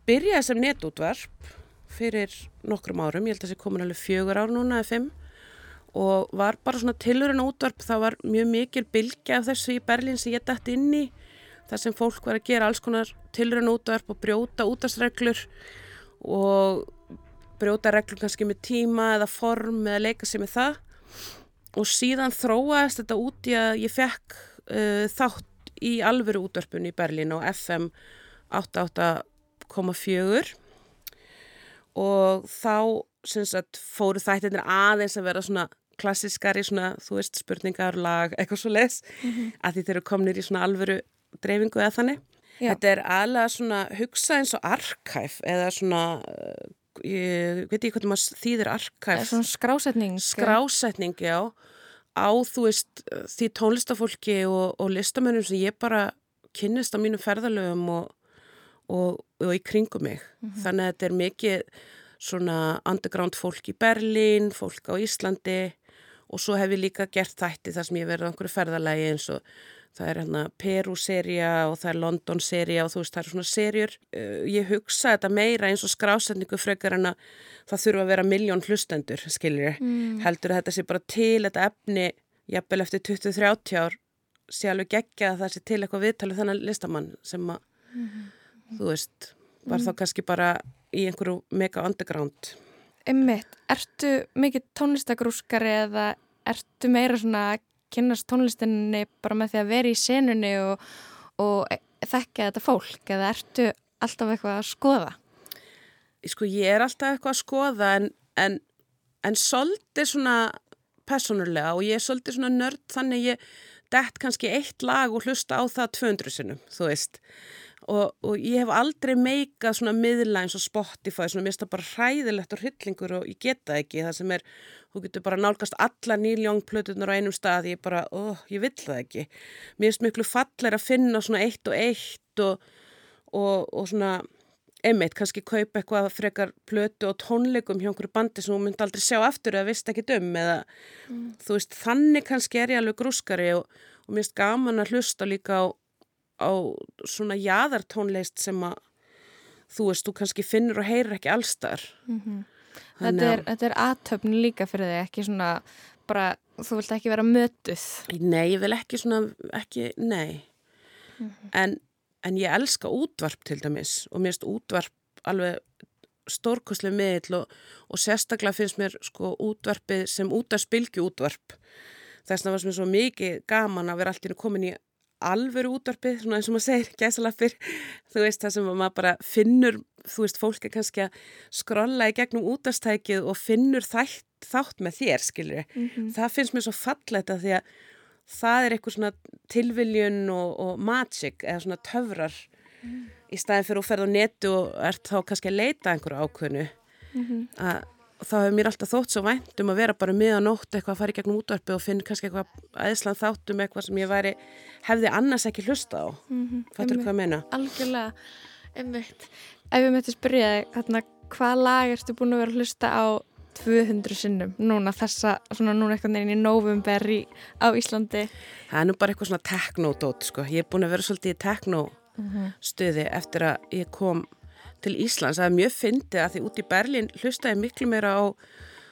byrjaði sem netútvarp fyrir nokkrum árum, ég held að það sé komin alveg fjögur ár núna eða fimm. Og var bara svona tilurinn útvarp, það var mjög mikil bylgja af þessu í Berlín sem ég dætt inn í þar sem fólk var að gera alls konar tilurinn útvarp og brjóta útastreglur og brjóta reglur kannski með tíma eða form eða leika sér með það og síðan þróaðist þetta út í að ég fekk uh, þátt í alvöru útvarpun í Berlín og FM 88,4 og þá sagt, fóru þættirnir aðeins að vera svona klassiskari svona, þú veist, spurningar, lag, eitthvað svo les Mhm. að því þeir eru komnir í svona alvöru dreifingu eða þannig. Já. Þetta er aðlega svona hugsa eins og arkæf eða svona, uh, ég veit ekki hvað maður þýðir arkæf. Svona skrásetning. Skrásetning, já, á þú veist því tónlistafólki og, og listamönnum sem ég bara kynnist á mínum ferðalögum og, og, og í kringum mig. Mhm. Þannig að þetta er mikið svona underground fólk í Berlín, fólk á Íslandi og svo hef ég líka gert þætti þar sem ég verið á einhverju ferðalagi eins og það er hérna Peru-seria og það er London-seria og þú veist það eru svona serjur. Uh, Ég hugsa þetta meira eins og skrásetningu frekar en að það þurfa að vera miljón hlustendur, skiljur. Mm. Heldur að þetta sé bara til þetta efni, jafnvel eftir 20-30 ár, sé alveg geggja að það sé til eitthvað viðtalið þennan listamann sem að, Mhm. þú veist, var Mm. þá kannski bara í einhverju mega underground. Einmitt, ertu mikið tónlistagrúskari eða ertu meira svona kynast tónlistinni bara með því að vera í senunni og, og þekka þetta fólk eða ertu alltaf eitthvað að skoða? Sko ég er alltaf eitthvað að skoða en, en, en svolítið svona personulega og ég er svolítið svona nörd þannig ég dett kannski eitt lag og hlusta á það 200 sinnum, þú veist. Og, og ég hef aldrei meikað svona miðla eins og Spotify, svona mér það bara hræðilegt og hryllingur og ég geta ekki það sem er, þú getur bara nálgast alla nýljóngplötunar á einum stað, ég bara, ó, ég vill það ekki. Mér finnst miklu fallir að finna svona eitt og eitt og, og, og svona einmitt, kannski kaupa eitthvað frekar plötu og tónleikum hjá einhverju bandi sem þú myndi aldrei sjá aftur eða vist ekki dum eða mm. þú veist, þannig kannski er ég alveg grúskari og, og mér finnst gaman að hlusta líka á, á svona jæðartónleist sem að þú veist, þú kannski finnur og heyrir ekki allstar mm -hmm. Þetta er, aðtöfn líka fyrir þig, ekki svona bara, þú vilt ekki vera mötuð Nei, ég vil ekki svona, ekki, nei mm -hmm. en en ég elska útvarp til dæmis og mér finnst útvarp alveg stórkoslega miðl og, og sérstaklega finnst mér sko útvarpið sem út af spilgi útvarp þess að það var svo mikið gaman að vera alltaf komin í alveru útvarpið, svona eins og maður segir gæsalafir, þú veist það sem maður bara finnur, þú veist fólk er kannski að skrolla í gegnum útastækið og finnur þætt, þátt með þér skilur, mm -hmm. það finnst mér svo fallet að því að það er eitthvað svona tilviljun og, og magic eða svona töfrar mm. í staðin fyrir að ferða á netu og ert þá kannski að leita einhverju ákveðnu mm -hmm. að þá hefur mér alltaf þótt svo vænt um að vera bara miðan nótt eitthvað að fara í gegnum útvarpi og finna kannski eitthvað aðeinslan þáttum eitthvað sem ég væri, hefði annars ekki hlusta á mm -hmm. fattur þú hvað að meina? Algjörlega, einmitt Ef við möttum spyrja þig, hvað lag ertu búin að vera að hlusta á 200 sinnum núna þessa, svona núna eitthvað neina í november í, á Íslandi Það er nú bara eitthvað svona teknodót sko, ég er búin að vera svolítið í teknostöði mhm. eftir að ég kom til Íslands, það er mjög fyndið að því út í Berlín hlusta ég miklu meira á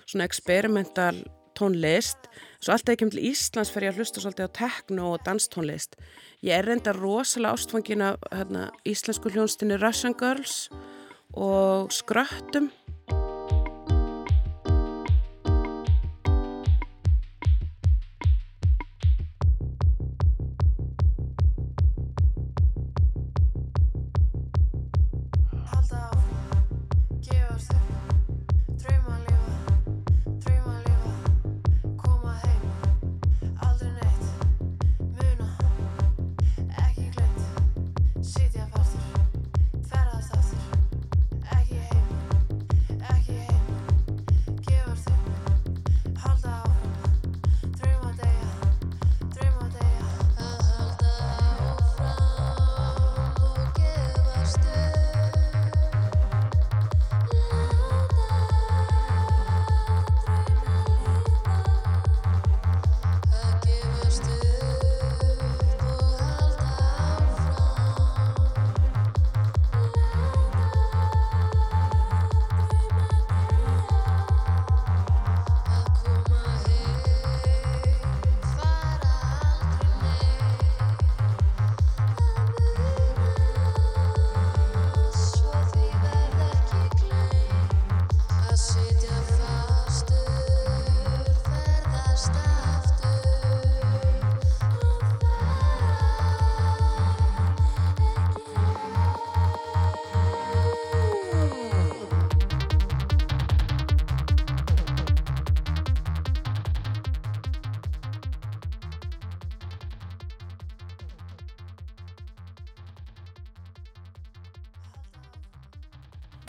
svona experimental tónlist, svo alltaf ég kem til Íslands fer ég að hlusta svolítið á tekno og danstónlist, ég er reynda rosalega ástfangin af hérna, íslensku hljónstinni Russian Girls og Skröttum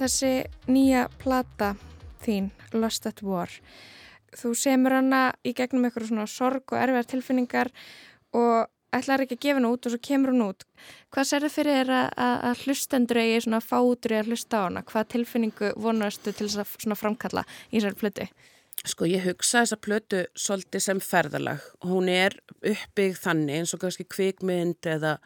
þessi nýja plata þín, Lost at War. Þú semur hana í gegnum eitthvað svona sorg og erfiðar tilfinningar og ætlar ekki að gefa hennu út og svo kemur hennu út. Hvað það fyrir þér að, að hlustendur eigi svona fátur í að hlusta á hana? Hvað tilfinningu vonastu til þess að framkalla í þessari plötu? Sko ég hugsa þessa plötu svolítið sem ferðalag. Hún er uppbyggð þannig eins og kannski kvikmynd eða,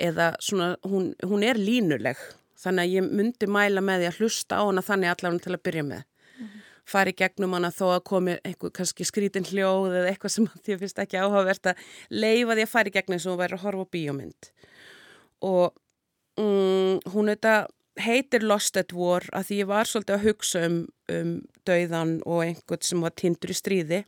eða svona, hún, hún er línuleg þannig að ég myndi mæla með því að hlusta á hana þannig allavega til að byrja með mm -hmm. fari gegnum hana þó að komi einhver kannski skrítin hljóð eða eitthvað sem því að finnst ekki áhugavert að leifa því að fari gegnum eins og hún væri að horfa bíómynd og mm, hún þetta heitir Lost at War að því ég var svolítið að hugsa um, um dauðan og einhvern sem var tindur í stríði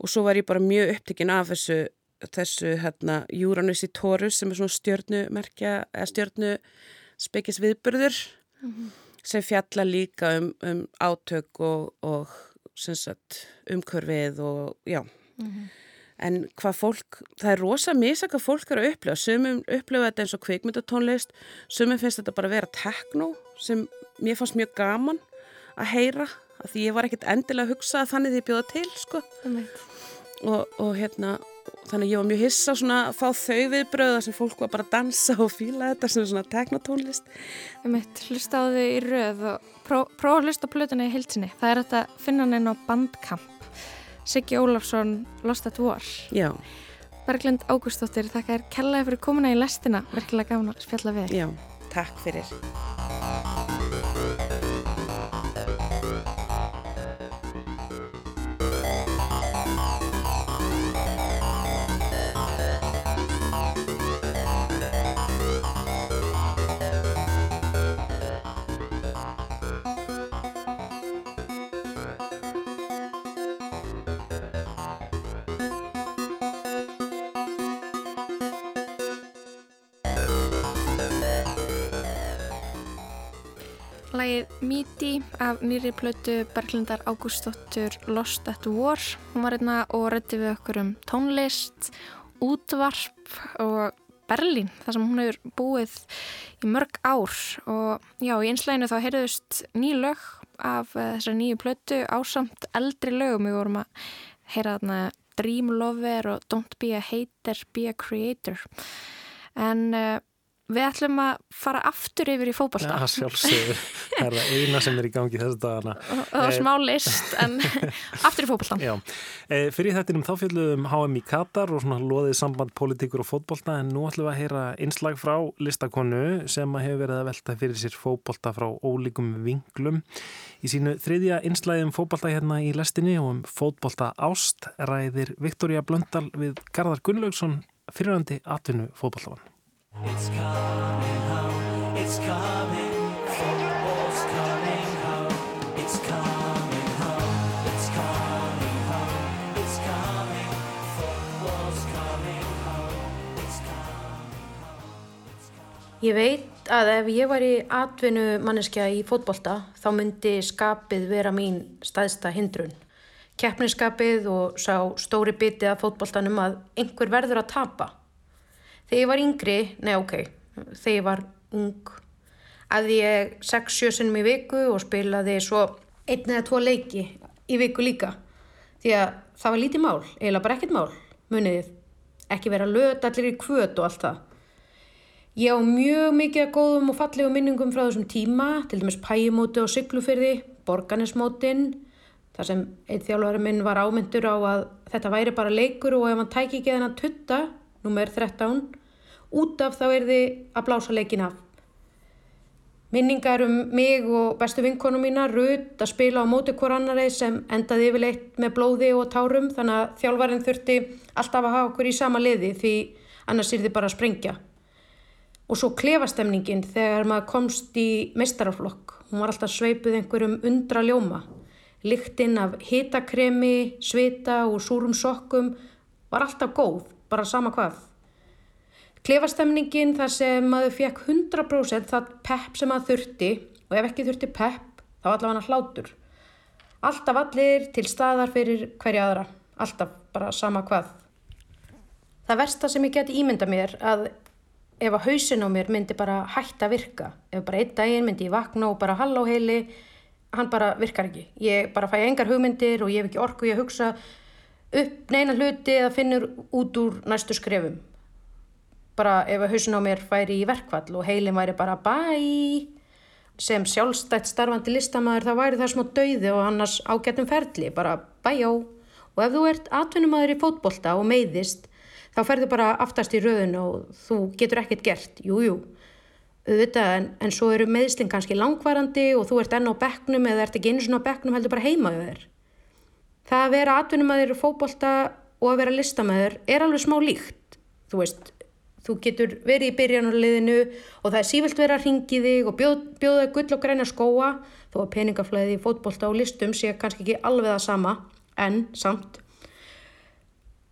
og svo var ég bara mjög upptikinn af þessu þessu hérna Uranus í Taurus sem er svona stjörnumerkja eða stjörnu spekis viðburður mm -hmm. sem fjalla líka um, um átök og, og sagt, umkörfið og já mm -hmm. en hvað fólk það er rosa misa hvað fólk er að upplifa sumum upplifa þetta eins og kvikmyndatónlist sumum finnst þetta bara að vera tekno sem mér fannst mjög gaman að heyra, að því ég var ekkert endilega að hugsa að þannig því ég bjóða til sko mm -hmm. og, og hérna þannig ég var mjög hissa svona að fá þau viðbröða sem fólk var bara að dansa og fíla þetta sem svona teknotónlist. Við mitt hlusta á þau í röð og prófa að hlusta plötuna í hilsinni það er þetta finna henn á bandkamp Siggi Ólafsson Lost at War. Já. Berglind Ágústóttir, þakka er kellaði fyrir komuna í lestina, virkilega gafna spjalla við Já, takk fyrir Míti af nýri plötu Berglindar Ágústóttur Lost at War. Hún var einna og rætti við okkur um tónlist, útvarp og Berlín þar sem hún hefur búið í mörg ár og já, í einslæginu þá heyrðust ný lög af uh, þessari nýju plötu ásamt eldri lögum. Við vorum að heyra þarna Dream Lover og Don't be a hater, be a creator. En uh, Við ætlum að fara aftur yfir í fókbalta. Já, sjálfsögur. Það er það eina sem er í gangi þessu dagana. Það var smá list, en aftur í fókbalta. Já. E, fyrir þettinum þá fjöldum HM í Katar og svona loðið samband politíkur og fókbalta, en nú ætlum við að heyra einslag frá listakonu sem hefur verið að velta fyrir sér fókbalta frá ólíkum vinglum. Í sínu þriðja einslægum fókbalta hérna í lestinni og um fókbalta ást ræðir Viktoria Blöndal við Garðar Gunnlaugsson fyrirhandi atvinnu fókbaltafann. Ég veit að ef ég var í atvinnu manneskja í fótbolta þá myndi skapið vera mín staðsta hindrun. Keppniskapið og sá stóri biti að fótboltanum að einhver verður að tapa. Þegar ég var yngri, nei ok, þegar ég var ung, að ég 6-7 sinum í viku og spilaði svo einn eða tvo leiki í viku líka. Því að það var lítið mál, eiginlega bara ekkert mál, muniðið. Ekki vera löt allir í kvöt og allt það. Ég á mjög mikið að góðum og fallegum minningum frá þessum tíma, til dæmis pæjumóti og syklufyrði, borganismótin, þar sem einn þjálfari minn var ámyndur á að þetta væri bara leikur og ef hann tæki ekki þennan tutta, nummer 13, út af þá er þið að blása leikin af. Minningar um mig og bestu vinkonu mína, Rut, að spila á móti hver annari sem endaði yfirleitt með blóði og tárum þannig að þjálfarinn þurfti alltaf að hafa okkur í sama liði því annars er þið bara að sprengja. Og svo klefastemningin þegar maður komst í meistaraflokk. Hún var alltaf sveipuð einhverjum undra ljóma. Liktinn af hitakremi, svita og súrum sokkum var alltaf góð, bara sama hvað. Klefastemningin þar sem maður fekk 100% það pepp sem maður þurfti og ef ekki þurfti pepp þá allavega hann hlátur. Alltaf allir til staðar fyrir hverja aðra, alltaf bara sama hvað. Það versta sem ég geti ímynda mér að ef að hausin á mér myndi bara hætta að virka, ef bara einn daginn myndi ég vakna og bara hallá heili, hann bara virkar ekki. Ég bara fæ engar hugmyndir og ég hef ekki orku að hugsa upp neina hluti eða finnur út úr næstu skrefum bara ef að hausin á mér færi í verkvall og heilin væri bara bæ sem sjálfstætt starfandi listamæður þá væri það smá dauði og annars ágættum ferli, bara bæjó. Og ef þú ert atvinnumæður í fótbolta og meiðist þá ferðu bara aftast í röðun og þú getur ekkert gert, jújú jú. auðvitað en, en svo eru meðslinn kannski langvarandi og þú ert enn á bekknum eða ert ekki einu svona á bekknum heldur bara heimaðu þér. Það að vera atvinnumæður í fótbolta og að vera listamæður er alveg smá líkt þú veist, Þú getur verið í byrjanarliðinu og það er sífilt verið að ringi þig og bjóð, bjóða gull og græna skóa þó að peningaflæði í fótbolta og listum sé kannski ekki alveg það sama en samt.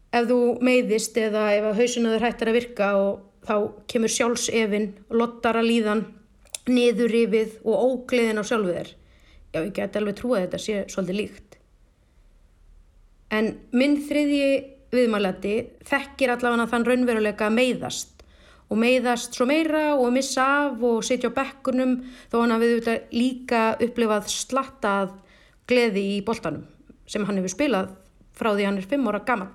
Ef þú meiðist eða ef hausunaður hættar að virka og þá kemur sjálfsefinn, lottar að líðan, niður yfið og ógleðin á sjálfu þér. Já, ég get alveg trúið að þetta sé svolítið líkt. En minn þriðji viðmælandi þekkir allavega þann raunveruleika meiðast og meiðast svo meira og missa af og sitja á bekkunum þó hann hafið líka upplifað slattað gleði í boltanum sem hann hefur spilað frá því hann er fimm óra gammal.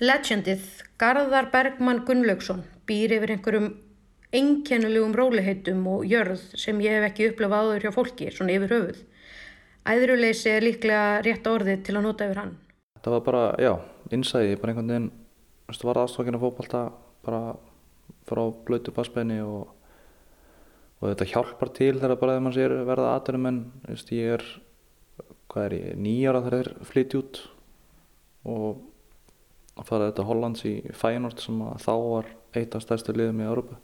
Legendið Garðar Bergmann Gunnlaugsson býr yfir einhverjum einkennulegum róliheitum og jörð sem ég hef ekki upplefað áður hjá fólki, svona yfir höfuð. Æðruleysi er líklega rétt orðið til að nota yfir hann. Það var bara, já, innsæði, bara einhvern veginn, var aðstofakinn að fókbalta bara frá blötu passbeini og, og þetta hjálpar til þegar bara þegar mann sér verða aðdurum en, ég er, er ég, nýjára þegar þeir flytti út og að fara þetta Hollands í Feyenoord sem þá var eitt af stærstu liðum í Európa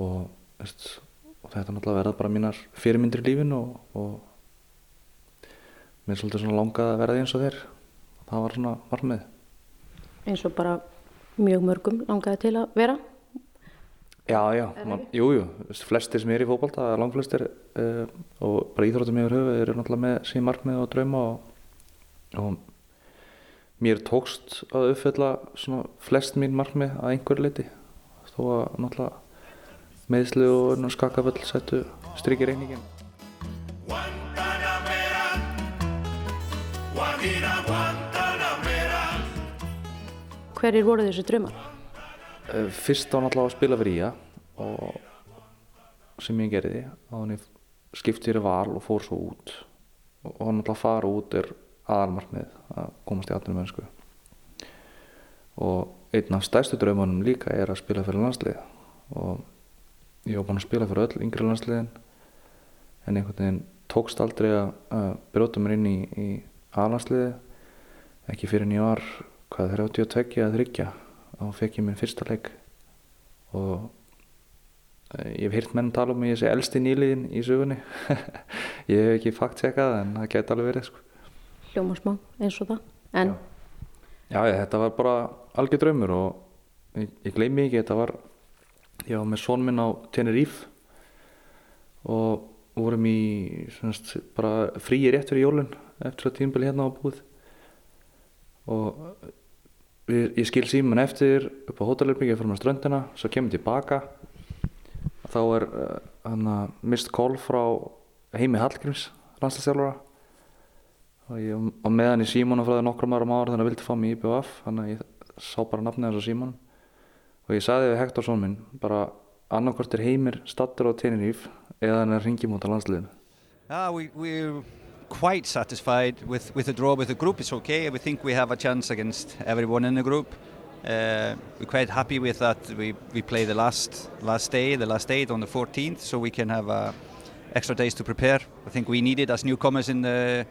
og, og þetta náttúrulega verða bara mínar fyrirmyndir í lífin og, og mér er svolítið svona langað að verða eins og og það var svona varmið eins og bara mjög mörgum langaði til að vera. Já, já, man, jú, flestir sem er í fókbalta, langflestir uh, og bara íþróttum yfir höfu eru náttúrulega með sín markmið og drauma og, og mér tókst að uppfella flest mín markmið að einhverju leiti þó að náttúrulega meðslu og skakaföll settu strykir reyningin Hverjir voru þessu drömmar? Eh, fyrst á náttúrulega að spila fyrir Ía og sem ég gerði og hann skipti fyrir val og fór svo út. Og náttúrulega að fara út er aðalmarkmið að komast í aðtunum mennsku og einn af stærstu draumunum líka er að spila fyrir landslið og ég var búinn að spila fyrir öll yngri landsliðin en einhvern veginn tókst aldrei að bróta mér inn í, í aðlandsliði ekki fyrir var hvað 32 að þryggja og fekk ég minn fyrsta leik. Og eh, ég hef hýrt menn tala um að ég sé elsti nýliðin í sögunni. Ég hef ekki fakt sekað en það geti alveg verið sko. Hljóma smá eins og það. En? Já, já þetta var bara algjör draumur og ég, ég gleymi ekki þetta var ég var með són minn á Tenerife og vorum í semst, bara fríi rétt fyrir jólun eftir að tímbili hérna á búið. Og við, ég skil síman eftir upp á hótelöfningi fyrir með ströndina svo kemur tilbaka. Þá er uh, hann að mist kól frá heimi Hallgríms landslagstjálfara og ég var með hann í símónu frá það nokkrum árum ára þannig að vildi fá mig í BVF þannig að ég sá bara nafnið hans á símónu og ég sagði við Hector són minn bara annarkort er heimir stattur á Tenerife eða hann er á landsliðinu. Yeah, we, We're quite satisfied with, with the draw with the group. It's okay, we think we have a chance against everyone in the group. Uh, we're quite happy with that. We, we play the last, last day, the last eight on the 14th so we can have uh, extra days to prepare. I think we need it as newcomers in the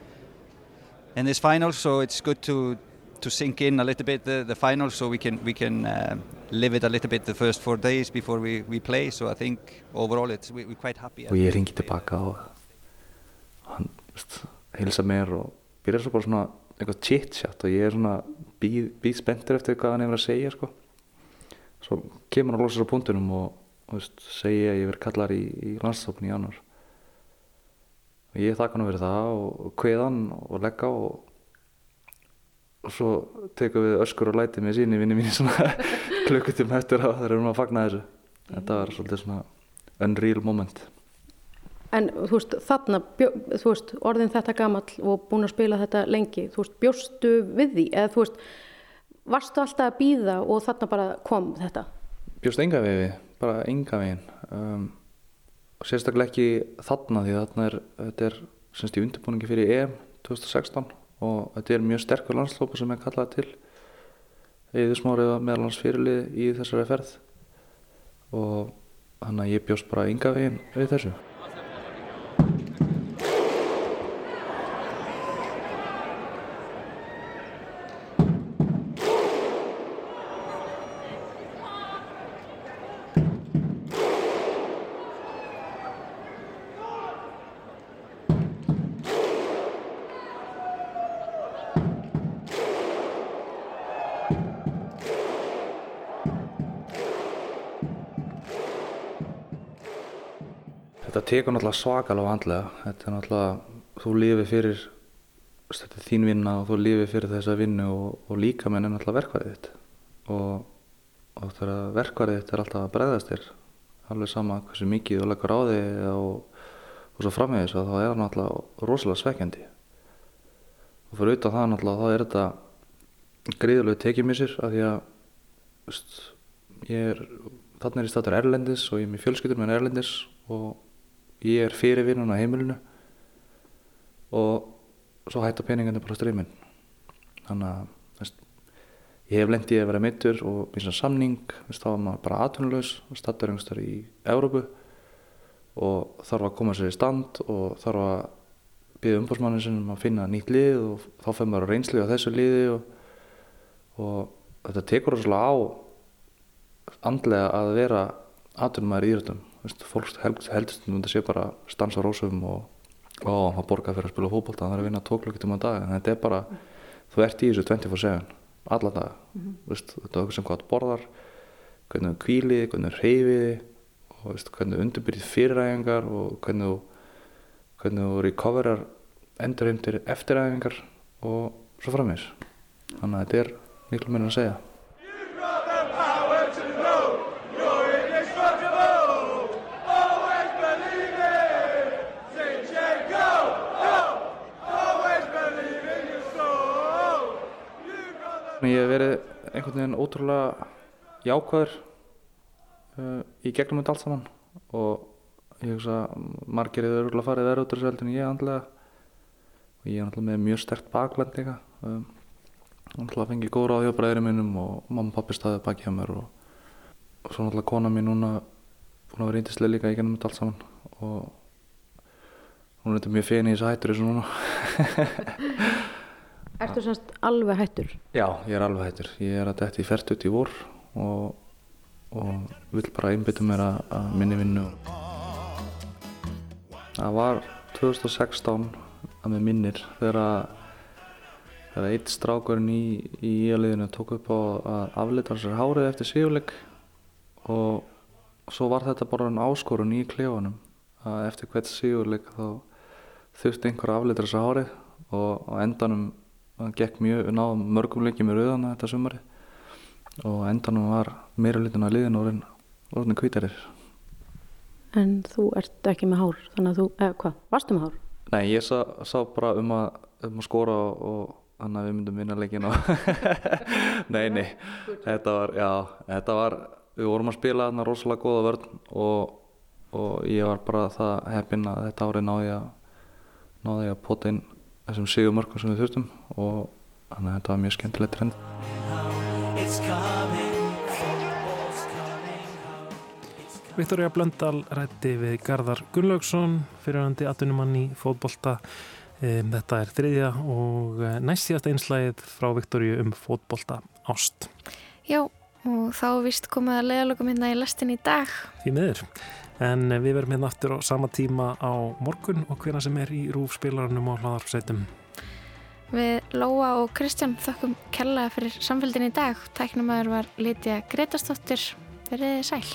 in this final, so it's good to to sink in a little bit the, the final, so we can we can uh, live it a little bit the first four days before we, we play. So I think overall it's we, we're quite happy. Ég ringi tilbaka og hann hilsa mér og byrjar svo bara svona eitthvað chit-chat og ég er svona býð, býð spenntur eftir hvað hann hefur að segja sko. Svo kemur hann að losa svo punktunum og, og veist, segja að ég verði kallar í, í landstofn í januar og ég þakka hann fyrir það og kveðan og leggja og, og svo tekum við öskur og læti með síni vinni mín svona klukkutum eftir að það erum að fagna þessu. Þetta var svolítið svona unreal moment En þú veist þarna, þú veist orðin þetta gammal og búin að spila þetta lengi þú veist bjóstu við því? Eða þú veist varstu alltaf að býða og þarna bara kom þetta? Bjóst enga við við, bara enga veginn. Um, og sérstaklega ekki þarna því þarna er þetta er semst í undirbúningi fyrir EM 2016 og þetta er mjög sterkur landslópa sem er kallað til. Eða smárið meðalans fyrirlið í þessari ferð og þannig að ég bjóst bara ynga veginn við þessu tekur náttúrulega svakalega vandlega. Þetta er náttúrulega, þú lifir fyrir, þetta er þín vinna og þú lifir fyrir þessa vinnu og, og líka menn er náttúrulega verkvarðið þitt. Og, og þegar verkvarðið þitt er alltaf að bregðast þér, alveg sama hversu mikið þú leggur á þig og, og svo framvegis að þá er það náttúrulega rosalega svekkjandi. Og fyrir auðvitað það náttúrulega þá er þetta gríðulega tekið mér sér af því að veist, ég er þarna er ég statur Erlendis og ég er með fjölskyldur með Erlendis og ég er fyrir vinnun á heimilinu og svo hætta peningandi bara streymin þannig að veist, ég hef lendið að vera mittur og býnsa samning veist, þá var maður bara atvinnulegs statur einhverstar í Európu og þarf að koma sér í stand og þarf að byggja umbúrsmannin sem um að finna nýtt lið og þá fær maður reynsli á þessu liði og, og þetta tekur rosalega á andlega að vera atvinnumæður í írættum fólk heldist um þetta sé bara stansa rósum og ó, maður borgar fyrir að spila hópólta það er að vinna tóklöktum á dag. En þetta er bara, þú ert í þessu 24-7 alla dag, mm -hmm. Vist, þetta er okkur sem hvað borðar hvernig þú kvílið, hvernig þú reyfiði og veist, hvernig þú undirbyrðið fyriræðingar og hvernig þú hvernig þú recoverar endurheimtir eftiræðingar og svo framins þannig að þetta er miklu meira að segja Ég hef verið einhvern veginn ótrúlega jákvæður uh, í gegnum þetta allt saman. Og ég hugsa margir eru örgulega farið verið út af þessu en ég andlega. Og ég er náttúrulega með mjög sterkt bakland líka. Um, náttúrulega fengið góð ráð hjá bræðri minnum og mamma og pappi staðið baki hjá mér og, og svo náttúrulega kona mín núna búin að vera índislega líka í gegnum þetta allt saman. Og hún er þetta mjög feni í þessu hættur þessu núna Ertu semst alveg hættur? Já, ég er alveg hættur. Ég er að dætt í færtut í vor og, og vil bara einbytja mér að, að minni vinnu. Það var 2016 að með minnir þegar þegar eitt strákurinn í, í íaliðinu tók upp á að aflita sér hárið eftir síguleik og svo var þetta bara en áskorun í klefanum að eftir hvert síguleik þá þurfti einhver að aflita sér hárið og á endanum það gekk mjög, náðum mörgum leikið með rauðana þetta sumari og endanum var meira litin að liðin orðin, orðin kvítarir En þú ert ekki með hár þannig að þú, eða hvað, varstu með hár? Nei, ég sá, sá bara um að, um að skora og þannig að við myndum vinna leikin og nei, nei, þetta var, já, þetta var við vorum að spila þarna rosalega góða vörn og, og ég var bara það heppinn að þetta árið náði að náði að pota inn þessum sigur mörgum sem við þurftum og þannig að þetta var mjög skemmtilegt trend. Viktoria Blöndal rætti við Garðar Gunnlaugsson fyrirhandi atvinnumann í fótbolta. Þetta er þriðja og eh, næst síðast einslægið frá Viktoria um fótbolta ást. Já, og þá vist komið að leiðalögum hérna í lestin í dag. Því miður En við verðum hérna aftur á sama tíma á morgun og hverja sem er í rúfspilaranum og hlaðarfsætum. Við Lóa og Kristján þökkum kellaði fyrir samfélgin í dag. Tæknumöður var Lítiða Gretastóttir. Verðið sæl.